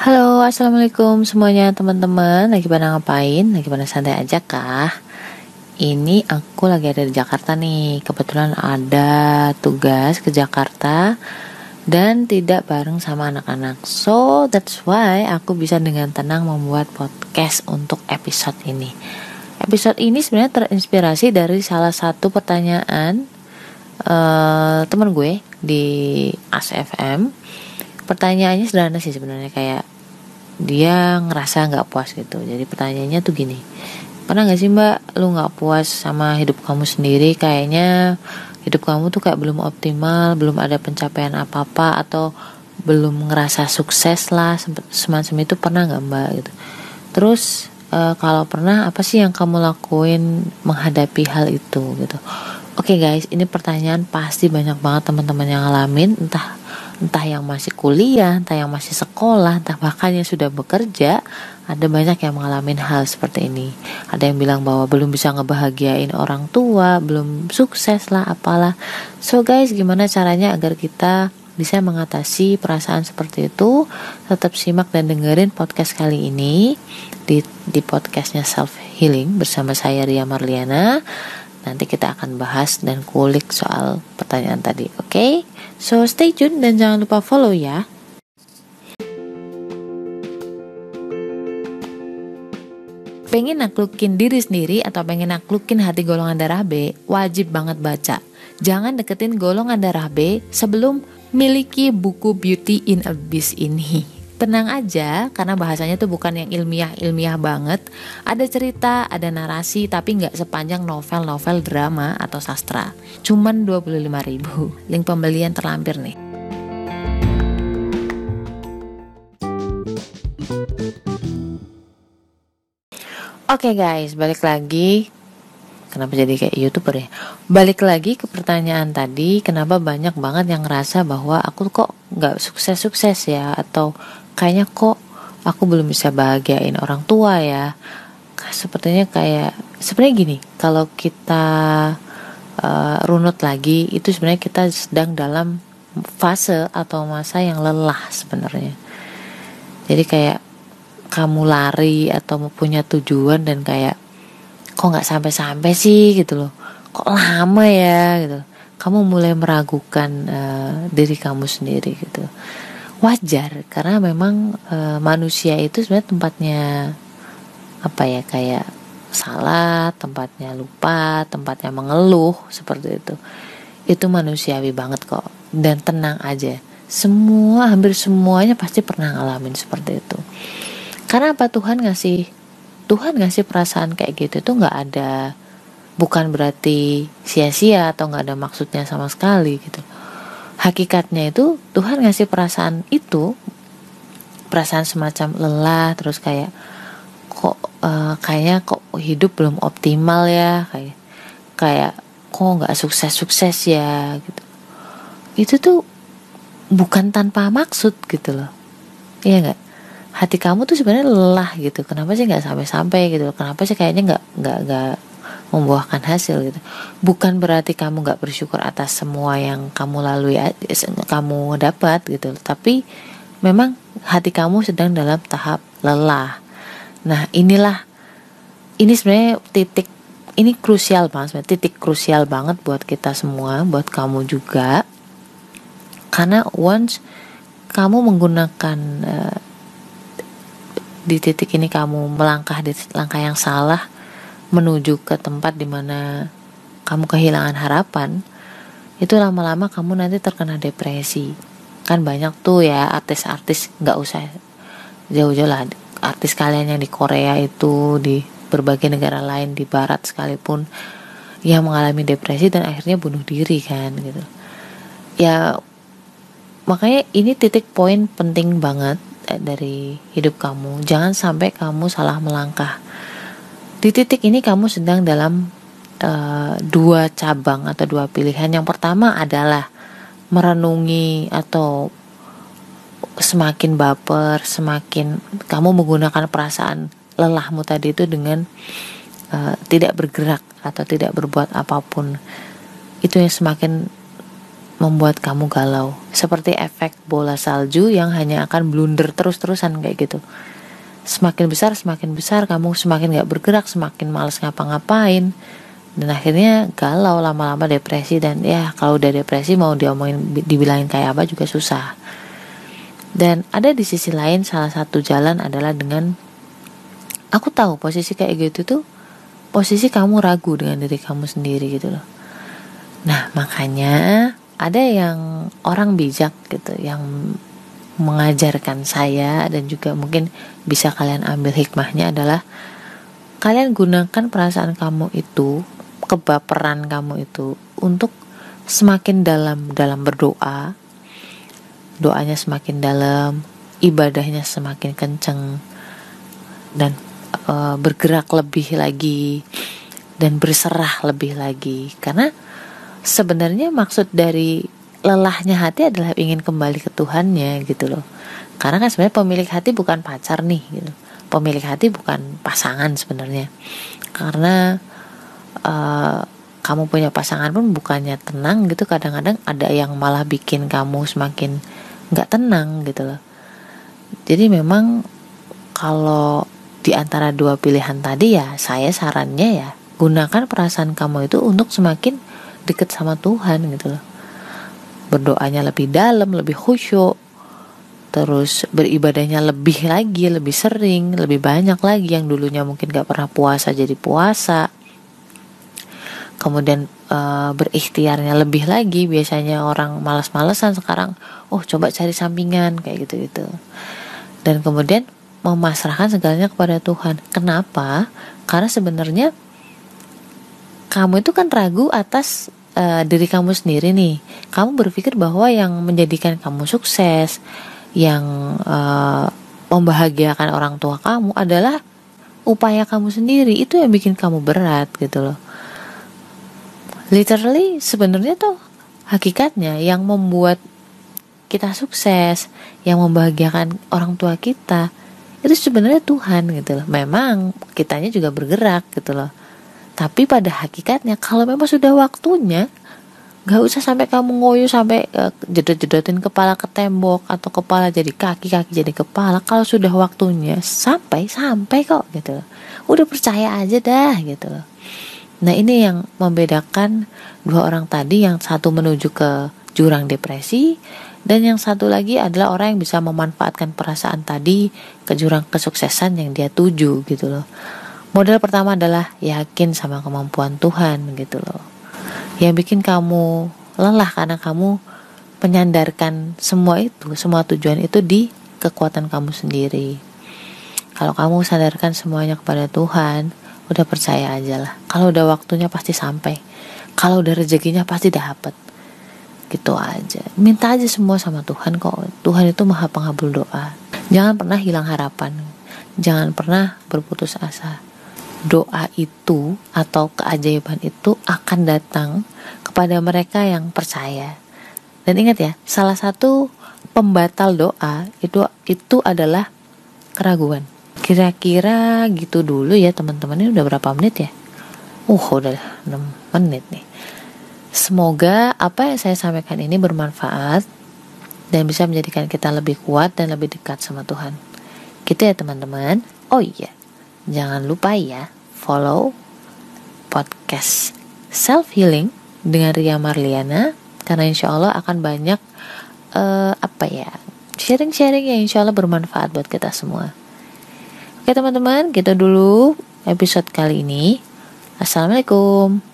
Halo, assalamualaikum semuanya teman-teman. Lagi pada ngapain? Lagi pada santai aja kah? Ini aku lagi ada di Jakarta nih. Kebetulan ada tugas ke Jakarta dan tidak bareng sama anak-anak. So that's why aku bisa dengan tenang membuat podcast untuk episode ini. Episode ini sebenarnya terinspirasi dari salah satu pertanyaan uh, teman gue di ASFM pertanyaannya sederhana sih sebenarnya kayak dia ngerasa nggak puas gitu. Jadi pertanyaannya tuh gini pernah nggak sih mbak lu nggak puas sama hidup kamu sendiri? Kayaknya hidup kamu tuh kayak belum optimal belum ada pencapaian apa apa atau belum ngerasa sukses lah semacam itu pernah nggak mbak? Gitu. Terus e, kalau pernah apa sih yang kamu lakuin menghadapi hal itu? Gitu. Oke okay guys, ini pertanyaan pasti banyak banget teman-teman yang ngalamin entah entah yang masih kuliah, entah yang masih sekolah, entah bahkan yang sudah bekerja, ada banyak yang mengalami hal seperti ini. Ada yang bilang bahwa belum bisa ngebahagiain orang tua, belum sukses lah, apalah. So guys, gimana caranya agar kita bisa mengatasi perasaan seperti itu? Tetap simak dan dengerin podcast kali ini di di podcastnya Self Healing bersama saya Ria Marliana. Nanti kita akan bahas dan kulik soal pertanyaan tadi, oke? Okay? So stay tune dan jangan lupa follow ya. Pengen naklukin diri sendiri atau pengen naklukin hati golongan darah B, wajib banget baca. Jangan deketin golongan darah B sebelum miliki buku Beauty in Abyss ini tenang aja karena bahasanya tuh bukan yang ilmiah-ilmiah banget. Ada cerita, ada narasi tapi nggak sepanjang novel-novel drama atau sastra. Cuman 25 ribu. Link pembelian terlampir nih. Oke okay guys, balik lagi kenapa jadi kayak youtuber ya balik lagi ke pertanyaan tadi kenapa banyak banget yang ngerasa bahwa aku kok nggak sukses sukses ya atau kayaknya kok aku belum bisa bahagiain orang tua ya. Sepertinya kayak sebenarnya gini kalau kita uh, runut lagi itu sebenarnya kita sedang dalam fase atau masa yang lelah sebenarnya. Jadi kayak kamu lari atau punya tujuan dan kayak kok nggak sampai-sampai sih? gitu loh. Kok lama ya? gitu. Kamu mulai meragukan uh, diri kamu sendiri gitu wajar karena memang e, manusia itu sebenarnya tempatnya apa ya kayak salah, tempatnya lupa, tempatnya mengeluh seperti itu. Itu manusiawi banget kok dan tenang aja. Semua hampir semuanya pasti pernah ngalamin seperti itu. Karena apa Tuhan ngasih Tuhan ngasih perasaan kayak gitu itu nggak ada bukan berarti sia-sia atau nggak ada maksudnya sama sekali gitu hakikatnya itu Tuhan ngasih perasaan itu perasaan semacam lelah terus kayak kok uh, kayaknya kok hidup belum optimal ya kayak kayak kok nggak sukses sukses ya gitu. Itu tuh bukan tanpa maksud gitu loh. Iya nggak? Hati kamu tuh sebenarnya lelah gitu. Kenapa sih nggak sampai sampai gitu kenapa sih kayaknya nggak nggak nggak membuahkan hasil gitu. Bukan berarti kamu nggak bersyukur atas semua yang kamu lalui kamu dapat gitu. Tapi memang hati kamu sedang dalam tahap lelah. Nah inilah ini sebenarnya titik ini krusial banget titik krusial banget buat kita semua buat kamu juga. Karena once kamu menggunakan uh, di titik ini kamu melangkah di langkah yang salah menuju ke tempat di mana kamu kehilangan harapan itu lama-lama kamu nanti terkena depresi. Kan banyak tuh ya artis-artis nggak usah jauh-jauh lah. Artis kalian yang di Korea itu di berbagai negara lain di Barat sekalipun yang mengalami depresi dan akhirnya bunuh diri kan gitu. Ya makanya ini titik poin penting banget eh, dari hidup kamu. Jangan sampai kamu salah melangkah di titik ini kamu sedang dalam uh, dua cabang atau dua pilihan. Yang pertama adalah merenungi atau semakin baper, semakin kamu menggunakan perasaan lelahmu tadi itu dengan uh, tidak bergerak atau tidak berbuat apa pun. Itu yang semakin membuat kamu galau seperti efek bola salju yang hanya akan blunder terus-terusan kayak gitu semakin besar semakin besar. Kamu semakin gak bergerak semakin males ngapa-ngapain. Dan akhirnya galau lama-lama depresi. Dan ya kalau udah depresi mau diomongin dibilangin kayak apa juga susah. Dan ada di sisi lain salah satu jalan adalah dengan aku tahu posisi kayak gitu tuh posisi kamu ragu dengan diri kamu sendiri gitu loh. Nah makanya ada yang orang bijak gitu yang mengajarkan saya dan juga mungkin bisa kalian ambil hikmahnya adalah kalian gunakan perasaan kamu itu kebaperan kamu itu untuk semakin dalam dalam berdoa. Doanya semakin dalam ibadahnya semakin kenceng dan e, bergerak lebih lagi dan berserah lebih lagi. Karena sebenarnya maksud dari lelahnya hati adalah ingin kembali ke Tuhannya gitu loh. Karena kan sebenarnya pemilik hati bukan pacar nih gitu. Pemilik hati bukan pasangan sebenarnya. Karena uh, kamu punya pasangan pun bukannya tenang gitu. Kadang-kadang ada yang malah bikin kamu semakin nggak tenang gitu loh. Jadi memang kalau di antara dua pilihan tadi ya saya sarannya ya gunakan perasaan kamu itu untuk semakin deket sama Tuhan gitu loh berdoanya lebih dalam lebih khusyuk terus beribadahnya lebih lagi lebih sering lebih banyak lagi yang dulunya mungkin gak pernah puasa jadi puasa. Kemudian e, berikhtiarnya lebih lagi biasanya orang malas-malesan sekarang oh coba cari sampingan kayak gitu gitu dan kemudian memasrahkan segalanya kepada Tuhan. Kenapa? Karena sebenarnya kamu itu kan ragu atas uh, diri kamu sendiri nih. Kamu berpikir bahwa yang menjadikan kamu sukses yang uh, membahagiakan orang tua kamu adalah upaya kamu sendiri. Itu yang bikin kamu berat gitu loh. Literally sebenarnya tuh hakikatnya yang membuat kita sukses yang membahagiakan orang tua kita itu sebenarnya Tuhan gitu loh. Memang kitanya juga bergerak gitu loh tapi pada hakikatnya kalau memang sudah waktunya Gak usah sampai kamu ngoyo sampai uh, jedot-jedotin kepala ke tembok atau kepala jadi kaki kaki jadi kepala. Kalau sudah waktunya sampai sampai kok gitu udah percaya aja dah gitu nah ini yang membedakan dua orang tadi yang satu menuju ke jurang depresi dan yang satu lagi adalah orang yang bisa memanfaatkan perasaan tadi ke jurang kesuksesan yang dia tuju gitu loh Modal pertama adalah yakin sama kemampuan Tuhan gitu loh. Yang bikin kamu lelah karena kamu menyandarkan semua itu, semua tujuan itu di kekuatan kamu sendiri. Kalau kamu sadarkan semuanya kepada Tuhan, udah percaya aja lah. Kalau udah waktunya pasti sampai. Kalau udah rezekinya pasti dapat. Gitu aja. Minta aja semua sama Tuhan kok. Tuhan itu maha pengabul doa. Jangan pernah hilang harapan. Jangan pernah berputus asa doa itu atau keajaiban itu akan datang kepada mereka yang percaya. Dan ingat ya, salah satu pembatal doa itu itu adalah keraguan. Kira-kira gitu dulu ya teman-teman ini udah berapa menit ya? Uh, udah 6 menit nih. Semoga apa yang saya sampaikan ini bermanfaat dan bisa menjadikan kita lebih kuat dan lebih dekat sama Tuhan. Gitu ya teman-teman. Oh iya, jangan lupa ya follow podcast self healing dengan Ria Marliana karena insya Allah akan banyak uh, apa ya sharing-sharing yang insya Allah bermanfaat buat kita semua. Oke teman-teman, kita dulu episode kali ini. Assalamualaikum.